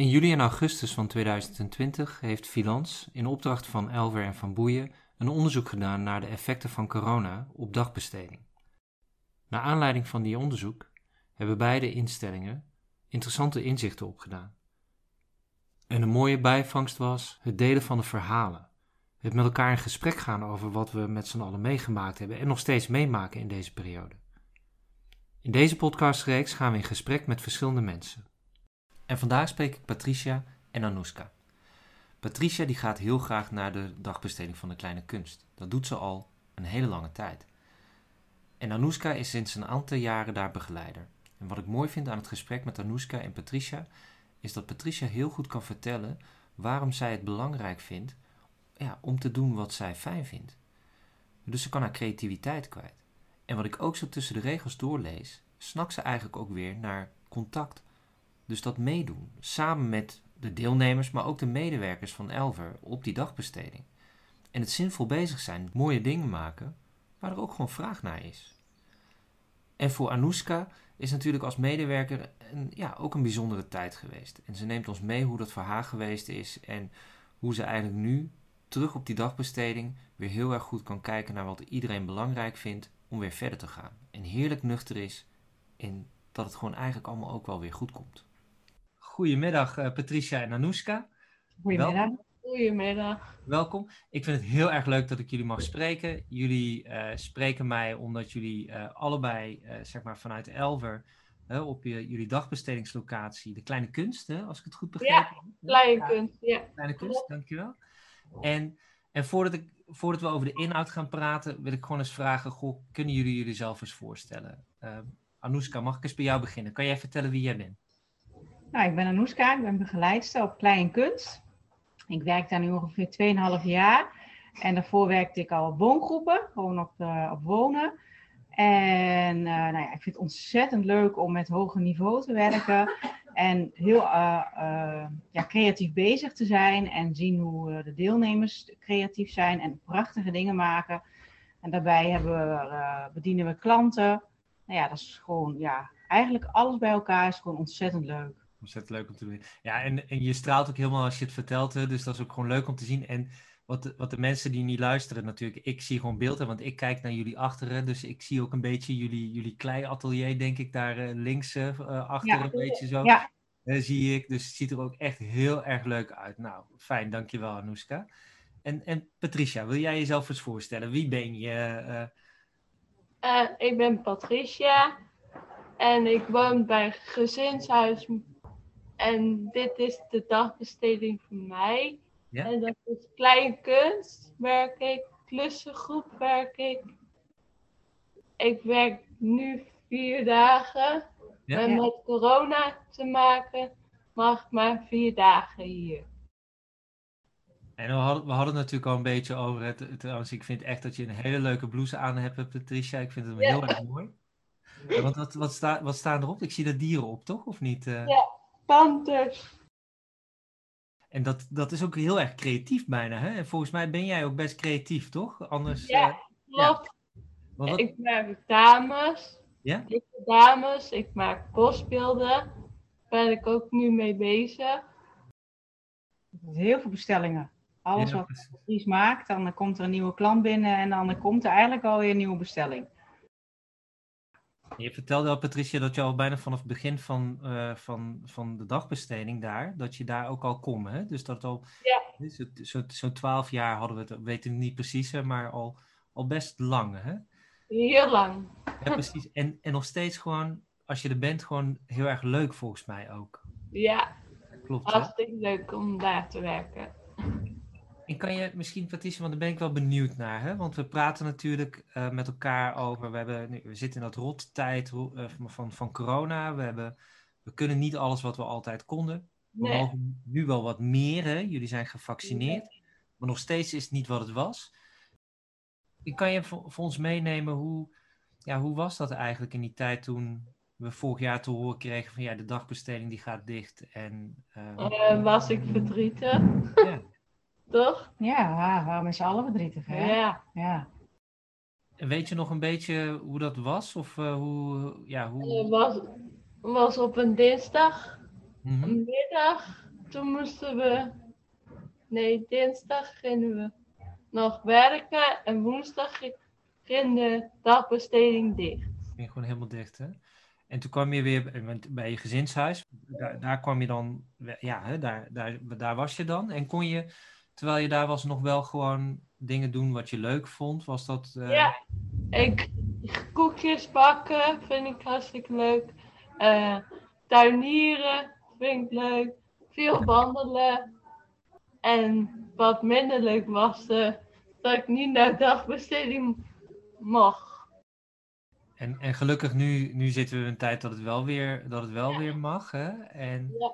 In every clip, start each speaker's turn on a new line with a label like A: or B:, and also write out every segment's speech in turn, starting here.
A: In juli en augustus van 2020 heeft Filans in opdracht van Elver en Van Boeien een onderzoek gedaan naar de effecten van corona op dagbesteding. Naar aanleiding van die onderzoek hebben beide instellingen interessante inzichten opgedaan. En een mooie bijvangst was het delen van de verhalen. Het met elkaar in gesprek gaan over wat we met z'n allen meegemaakt hebben en nog steeds meemaken in deze periode. In deze podcastreeks gaan we in gesprek met verschillende mensen. En vandaag spreek ik Patricia en Anouska. Patricia die gaat heel graag naar de dagbesteding van de kleine kunst. Dat doet ze al een hele lange tijd. En Anouska is sinds een aantal jaren daar begeleider. En wat ik mooi vind aan het gesprek met Anouska en Patricia, is dat Patricia heel goed kan vertellen waarom zij het belangrijk vindt ja, om te doen wat zij fijn vindt. Dus ze kan haar creativiteit kwijt. En wat ik ook zo tussen de regels doorlees, snakt ze eigenlijk ook weer naar contact. Dus dat meedoen, samen met de deelnemers, maar ook de medewerkers van Elver op die dagbesteding. En het zinvol bezig zijn, mooie dingen maken, waar er ook gewoon vraag naar is. En voor Anouska is natuurlijk als medewerker ja, ook een bijzondere tijd geweest. En ze neemt ons mee hoe dat voor haar geweest is en hoe ze eigenlijk nu terug op die dagbesteding weer heel erg goed kan kijken naar wat iedereen belangrijk vindt om weer verder te gaan. En heerlijk nuchter is en dat het gewoon eigenlijk allemaal ook wel weer goed komt. Goedemiddag uh, Patricia en Anouska.
B: Goedemiddag.
C: Goedemiddag.
A: Welkom. Ik vind het heel erg leuk dat ik jullie mag spreken. Jullie uh, spreken mij omdat jullie uh, allebei, zeg maar vanuit Elver, op je, jullie dagbestedingslocatie, de Kleine Kunst, hè, als ik het goed begrijp.
C: Ja, Kleine Kunst, ja.
A: Kleine Kunst, dankjewel. En, en voordat, ik, voordat we over de inhoud gaan praten, wil ik gewoon eens vragen, goh, kunnen jullie jullie zelf eens voorstellen? Anouska, mag ik eens bij jou beginnen? Kan jij vertellen wie jij bent?
B: Nou, ik ben Anouska, ik ben begeleidster op Klein Kunst. Ik werk daar nu ongeveer 2,5 jaar. En daarvoor werkte ik al op woongroepen, gewoon op, uh, op wonen. En uh, nou ja, ik vind het ontzettend leuk om met hoger niveau te werken. En heel uh, ja, creatief bezig te zijn. En zien hoe de deelnemers creatief zijn en prachtige dingen maken. En daarbij we, bedienen we klanten. Nou ja, dat is gewoon, ja, eigenlijk alles bij elkaar is gewoon ontzettend leuk
A: ontzettend leuk om te doen. Ja, en, en je straalt ook helemaal als je het vertelt, hè, dus dat is ook gewoon leuk om te zien. En wat de, wat de mensen die niet luisteren natuurlijk, ik zie gewoon beelden, want ik kijk naar jullie achteren, dus ik zie ook een beetje jullie, jullie klei-atelier, denk ik, daar uh, links uh, achter, een beetje zo. Ja. Uh, zie ik, dus het ziet er ook echt heel erg leuk uit. Nou, fijn, dankjewel Anouska. En, en Patricia, wil jij jezelf eens voorstellen? Wie ben je?
C: ik ben Patricia en ik woon bij gezinshuis en dit is de dagbesteding voor mij. Ja? En dat is klein kunst, werk ik, klussengroep werk ik. Ik werk nu vier dagen. Ja? En met corona te maken mag ik maar vier dagen hier.
A: En we hadden, we hadden het natuurlijk al een beetje over het. Trouwens, ik vind echt dat je een hele leuke blouse aan hebt, Patricia. Ik vind het heel erg mooi. Want wat, wat, sta, wat staan erop? Ik zie er dieren op, toch? Of niet?
C: Uh... Ja, panthers.
A: En dat, dat is ook heel erg creatief bijna. Hè? En volgens mij ben jij ook best creatief, toch? Anders,
C: ja, uh, klopt. Ja. Ik maak dames. Ja? Ik dames. Ik maak bosbeelden. Daar ben ik ook nu mee bezig.
B: Heel veel bestellingen. Alles wat je precies maakt, dan komt er een nieuwe klant binnen en dan komt er eigenlijk alweer een nieuwe bestelling.
A: Je vertelde al, Patricia, dat je al bijna vanaf het begin van, uh, van, van de dagbesteding daar, dat je daar ook al kon. Hè? Dus dat al,
C: ja.
A: zo'n zo, twaalf jaar hadden we het, weten we niet precies, maar al, al best lang. Hè?
C: Heel lang.
A: Ja, precies. En, en nog steeds gewoon, als je er bent, gewoon heel erg leuk volgens mij ook.
C: Ja, klopt. Hartstikke leuk om daar te werken.
A: En kan je misschien, Patricia, want daar ben ik wel benieuwd naar. Hè? Want we praten natuurlijk uh, met elkaar over. We, hebben, nu, we zitten in dat rottijd uh, van, van corona. We, hebben, we kunnen niet alles wat we altijd konden. We nee. mogen nu wel wat meer. Hè? Jullie zijn gevaccineerd. Nee. Maar nog steeds is het niet wat het was. Kan je voor, voor ons meenemen hoe, ja, hoe was dat eigenlijk in die tijd toen we vorig jaar te horen kregen van ja, de dagbesteding die gaat dicht. En,
C: uh... was ik verdrietig? Ja. Toch?
B: Ja, waarom is alle verdrietig? Hè?
C: Ja.
B: ja.
A: Weet je nog een beetje hoe dat was? Of uh, hoe, ja, hoe...
C: Het was, was op een dinsdag, mm -hmm. een middag. toen moesten we. Nee, dinsdag gingen we nog werken en woensdag ging de dagbesteding dicht.
A: Ging gewoon helemaal dicht, hè? En toen kwam je weer bij je gezinshuis. Daar, daar kwam je dan, ja, hè, daar, daar, daar was je dan. En kon je, terwijl je daar was, nog wel gewoon dingen doen wat je leuk vond? Was dat...
C: Uh... Ja, ik, koekjes bakken vind ik hartstikke leuk. Uh, tuinieren vind ik leuk. Veel wandelen. En wat minder leuk was uh, dat ik niet naar dagbesteding mocht.
A: En, en gelukkig nu, nu zitten we in een tijd dat het wel weer, dat het wel weer mag. Hè? En,
C: ja.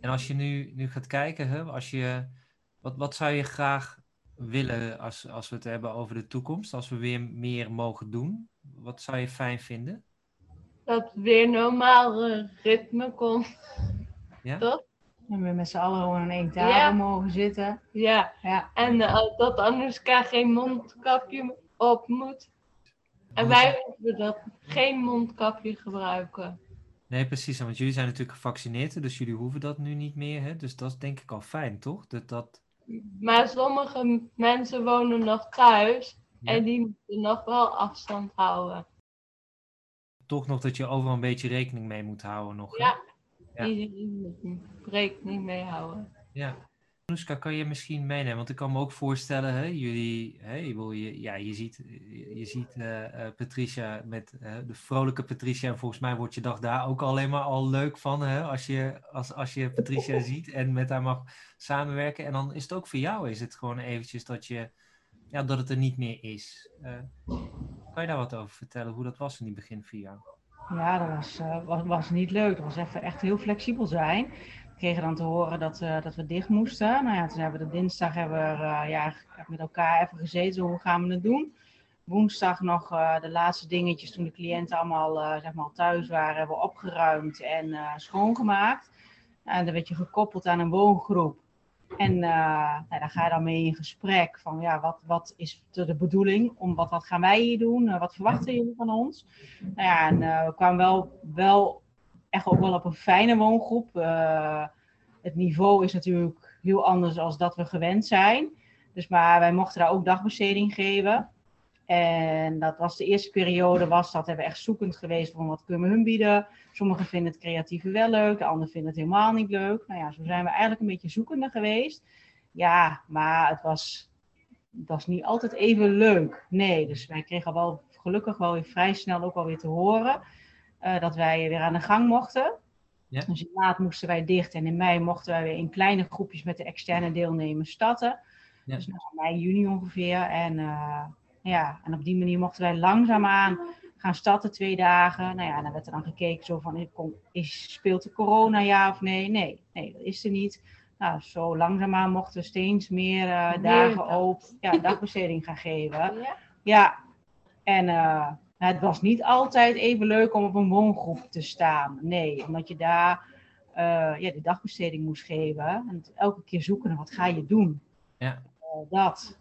A: en als je nu, nu gaat kijken, hè, als je, wat, wat zou je graag willen als, als we het hebben over de toekomst? Als we weer meer mogen doen? Wat zou je fijn vinden?
C: Dat weer normaal ritme komt.
A: Ja?
C: Toch?
B: En we met z'n allen gewoon aan één tafel mogen zitten.
C: Ja,
B: ja.
C: en uh, dat Anouska geen mondkapje op moet. En wij hoeven dat geen mondkapje gebruiken.
A: Nee, precies. Want jullie zijn natuurlijk gevaccineerd, dus jullie hoeven dat nu niet meer. Hè? Dus dat is denk ik al fijn, toch? Dat, dat...
C: Maar sommige mensen wonen nog thuis en die moeten nog wel afstand houden.
A: Toch nog dat je overal een beetje rekening mee moet houden nog.
C: Ja, ja. moet rekening mee houden.
A: Ja. Kan je misschien meenemen? Want ik kan me ook voorstellen, hè, jullie, hè, je, ja, je ziet, je ziet uh, uh, Patricia met uh, de vrolijke Patricia. En volgens mij wordt je dag daar ook alleen maar al leuk van, hè, als, je, als, als je Patricia ziet en met haar mag samenwerken. En dan is het ook voor jou, is het gewoon eventjes dat, je, ja, dat het er niet meer is. kan je daar wat over vertellen, hoe dat was in die begin voor jou?
B: Ja, dat was, was, was niet leuk. Dat was even echt heel flexibel zijn kregen dan te horen dat, uh, dat we dicht moesten. Nou ja, toen hebben we de dinsdag hebben we, uh, ja, met elkaar even gezeten. Hoe gaan we het doen? Woensdag nog uh, de laatste dingetjes toen de cliënten allemaal zeg maar, thuis waren, hebben we opgeruimd en schoongemaakt. En dan werd je gekoppeld aan een woongroep. En nou, daar ga je dan mee in gesprek van ja, wat, wat is de bedoeling? Om, wat, wat gaan wij hier doen? wat verwachten jullie van ons? Nou ja, en we kwamen wel, wel echt ook wel op een fijne woongroep. Uh, het niveau is natuurlijk heel anders dan dat we gewend zijn. Dus maar wij mochten daar ook dagbesteding geven. En dat was de eerste periode, was dat hebben we echt zoekend geweest van wat kunnen we hun bieden. Sommigen vinden het creatieve wel leuk, de anderen vinden het helemaal niet leuk. Nou ja, zo zijn we eigenlijk een beetje zoekende geweest. Ja, maar het was, het was niet altijd even leuk. Nee, dus wij kregen wel gelukkig wel weer vrij snel ook alweer te horen uh, dat wij weer aan de gang mochten.
A: Ja.
B: Dus in maart moesten wij dicht en in mei mochten wij weer in kleine groepjes met de externe deelnemers starten.
A: Ja.
B: Dus nou, mei, juni ongeveer. En, uh, ja, en op die manier mochten wij langzaamaan gaan starten, twee dagen. Nou ja, en dan werd er dan gekeken zo van, is, speelt de corona ja of nee? Nee, nee, dat is er niet. Nou, zo langzaamaan mochten we steeds meer uh, dagen op ja, dagbesteding gaan geven.
C: Ja.
B: ja. En uh, het was niet altijd even leuk om op een woongroep te staan. Nee, omdat je daar uh, ja, de dagbesteding moest geven. En elke keer zoeken naar wat ga je doen.
A: Ja.
B: Uh, dat.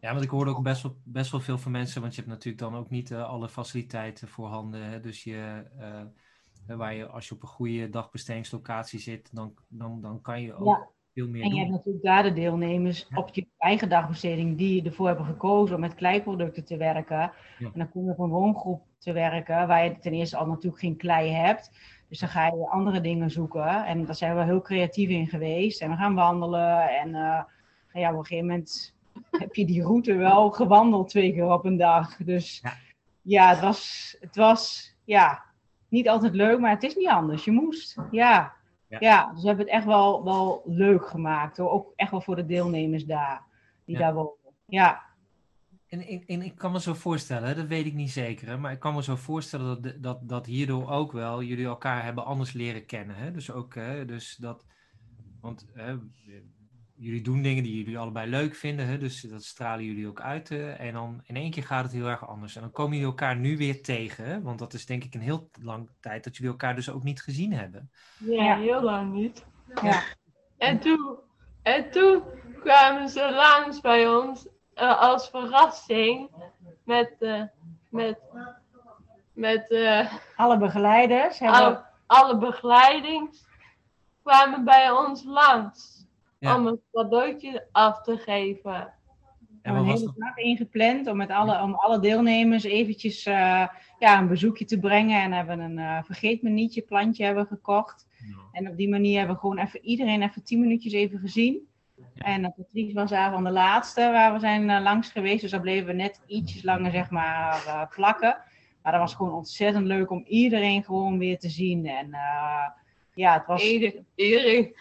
A: Ja, want ik hoorde ook best wel, best wel veel van mensen, want je hebt natuurlijk dan ook niet uh, alle faciliteiten voorhanden. Hè? Dus je, waar je, als je op een goede dagbestedingslocatie zit, dan, dan, dan kan je ook
B: ja.
A: Veel meer
B: En je hebt natuurlijk daar de deelnemers
A: Ja.
B: op je eigen dagbesteding die ervoor hebben gekozen om met kleiproducten te werken.
A: Ja.
B: En dan kom je op een woongroep te werken waar je ten eerste al natuurlijk geen klei hebt. Dus dan ga je andere dingen zoeken. En daar zijn we heel creatief in geweest. En we gaan wandelen. En eh, ja, op een gegeven moment heb je die route wel gewandeld twee keer op een dag. Dus
A: Ja.
B: ja, het, was, het was ja, niet altijd leuk, maar het is niet anders. Je moest. Ja.
A: Ja.
B: Ja, dus we hebben het echt wel, wel leuk gemaakt. Hoor. Ook echt wel voor de deelnemers daar, die
A: Ja.
B: daar wonen. Ja,
A: En, en, en ik kan me zo voorstellen, hè, dat weet ik niet zeker, hè, maar ik kan me zo voorstellen dat, dat, dat hierdoor ook wel jullie elkaar hebben anders leren kennen. Hè? Dus ook, hè, dus dat, want hè, jullie doen dingen die jullie allebei leuk vinden, hè, dus dat stralen jullie ook uit. hè, en dan in één keer gaat het heel erg anders. En dan komen jullie elkaar nu weer tegen, hè, want dat is denk ik een heel lang tijd dat jullie elkaar dus ook niet gezien hebben.
C: Ja, heel lang niet.
B: Ja.
C: En toen, en toen kwamen ze langs bij ons eh, als verrassing met, eh, met, met eh,
B: alle begeleiders hebben...
C: alle, alle begeleidings. kwamen bij ons langs om een cadeautje af te geven.
B: We hebben een hele dag ingepland om met alle, om alle deelnemers eventjes uh, ja, een bezoekje te brengen. En hebben een uh, vergeet me nietje plantje hebben gekocht. En op die manier hebben we gewoon even iedereen even tien minuutjes even gezien. En Patrice was daar van de laatste waar we zijn uh, langs geweest. Dus daar bleven we net ietsjes langer zeg maar uh, plakken. Maar dat was gewoon ontzettend leuk om iedereen gewoon weer te zien. En ja, het was...
C: iedereen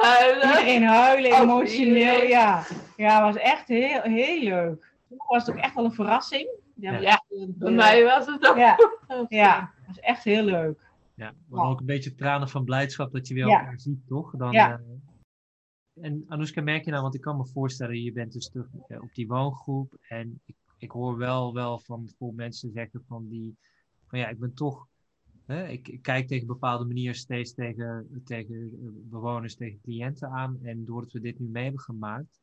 C: huilen.
B: Iedereen huilen, emotioneel. Ja, ja het was echt heel, heel leuk. Toen was het ook echt wel een verrassing.
C: Ja, ja. bij mij was het ook.
B: Ja, ja het was echt heel leuk.
A: Ja, maar ook een beetje tranen van blijdschap dat je weer elkaar ziet, toch? Dan, ja. Uh, en Anoushka, merk je nou, want ik kan me voorstellen, je bent dus terug uh, op die woongroep. En ik, ik hoor wel, wel van veel mensen zeggen van die, van ja, ik ben toch, hè, ik, kijk tegen bepaalde manieren steeds tegen, tegen uh, bewoners, tegen cliënten aan. En doordat we dit nu mee hebben gemaakt,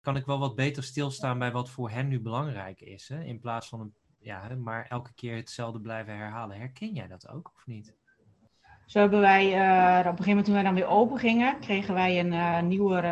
A: kan ik wel wat beter stilstaan bij wat voor hen nu belangrijk is. Hè? In plaats van ja, maar elke keer hetzelfde blijven herhalen. Herken jij dat ook of niet?
B: Zo hebben wij, uh, op een gegeven moment toen wij dan weer open gingen, kregen wij een uh, nieuwe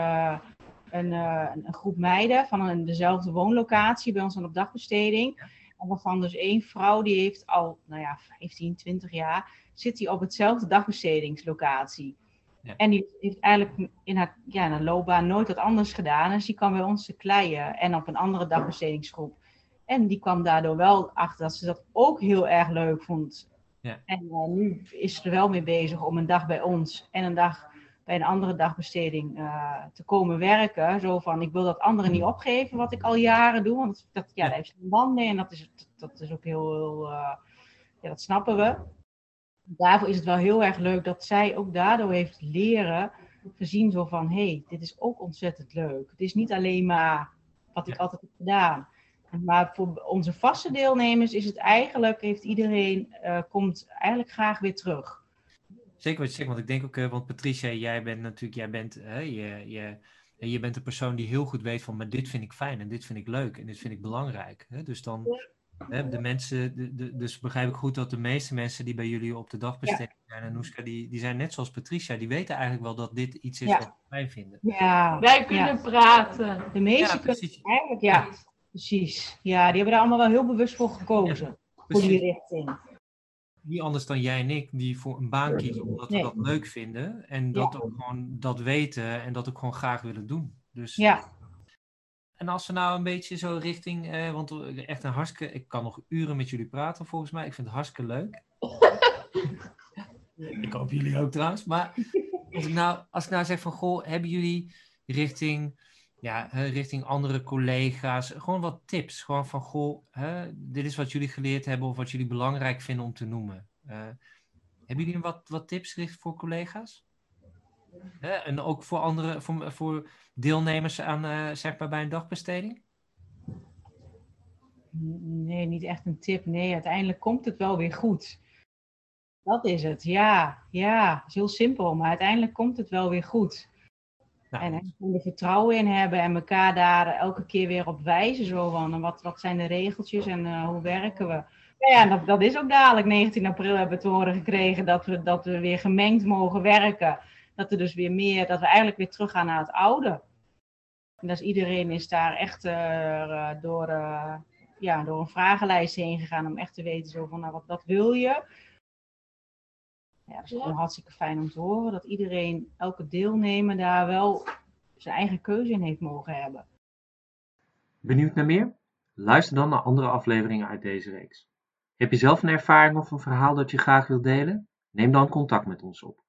B: een, een, groep meiden van een, dezelfde woonlocatie bij ons aan op dagbesteding. Waarvan dus één vrouw, die heeft al, nou ja, 15, 20 jaar, zit die op hetzelfde dagbestedingslocatie. Ja. En die heeft eigenlijk in haar, ja, in haar loopbaan nooit wat anders gedaan. Dus die kwam bij ons te kleien en op een andere dagbestedingsgroep. En die kwam daardoor wel achter dat ze dat ook heel erg leuk vond. Ja. En uh, nu is ze er wel mee bezig om een dag bij ons en een dag bij een andere dagbesteding uh, te komen werken. Zo van, ik wil dat anderen niet opgeven wat ik al jaren doe. Want dat, ja, daar heeft ze een band mee en dat is, dat is ook heel, heel uh, ja, dat snappen we. Daarvoor is het wel heel erg leuk dat zij ook daardoor heeft leren gezien zo van, hé, hey, dit is ook ontzettend leuk. Het is niet alleen maar wat ik altijd heb gedaan. Maar voor onze vaste deelnemers is het eigenlijk, heeft iedereen, uh, komt eigenlijk graag weer terug.
A: Zeker wat je zegt, want ik denk ook, uh, want Patricia, jij bent natuurlijk, jij bent, uh, je, je, je bent een persoon die heel goed weet van, maar dit vind ik fijn en dit vind ik leuk en dit vind ik belangrijk. Hè? Dus dan, hè, de mensen, de, de, dus begrijp ik goed dat de meeste mensen die bij jullie op de dagbesteding ja. zijn, en Noeska, die, die zijn net zoals Patricia, die weten eigenlijk wel dat dit iets is ja. wat wij vinden.
B: Ja.
C: Wij kunnen praten.
B: De meeste kunnen eigenlijk, ja. Precies. Ja, die hebben daar allemaal wel heel bewust voor gekozen. voor die richting.
A: Niet anders dan jij en ik, die voor een baan kiezen omdat we dat leuk vinden. En dat ja. ook gewoon dat weten en dat ook gewoon graag willen doen. Dus,
B: ja.
A: En als we nou een beetje zo richting, eh, want echt een hartstikke, ik kan nog uren met jullie praten volgens mij. Ik vind het hartstikke leuk. ik hoop jullie ook trouwens. Maar als ik nou, als ik nou zeg van, goh, hebben jullie richting ja, richting andere collega's. Gewoon wat tips. Gewoon van, goh, hè, dit is wat jullie geleerd hebben of wat jullie belangrijk vinden om te noemen. Uh, hebben jullie wat, wat tips gericht voor collega's? Hè? En ook voor andere, voor, voor deelnemers aan, uh, zeg maar, bij een dagbesteding?
B: Nee, niet echt een tip. Nee, uiteindelijk komt het wel weer goed. Dat is het, ja. Ja, is heel simpel, maar uiteindelijk komt het wel weer goed. Nou, en er vertrouwen in hebben en elkaar daar elke keer weer op wijzen. Zo van, wat, wat zijn de regeltjes en uh, hoe werken we? Nou ja, dat, dat is ook dadelijk. 19 april hebben we te horen gekregen dat we, dat we weer gemengd mogen werken. Dat er dus weer meer, dat we eigenlijk weer teruggaan naar het oude. En dus iedereen is daar echt uh, door, uh, ja, door een vragenlijst heen gegaan om echt te weten zo van, nou, wat, wat wil je? Ja, dat is gewoon hartstikke fijn om te horen dat iedereen, elke deelnemer daar wel zijn eigen keuze in heeft mogen hebben.
A: Benieuwd naar meer? Luister dan naar andere afleveringen uit deze reeks. Heb je zelf een ervaring of een verhaal dat je graag wilt delen? Neem dan contact met ons op.